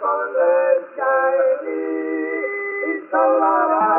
Sunday la.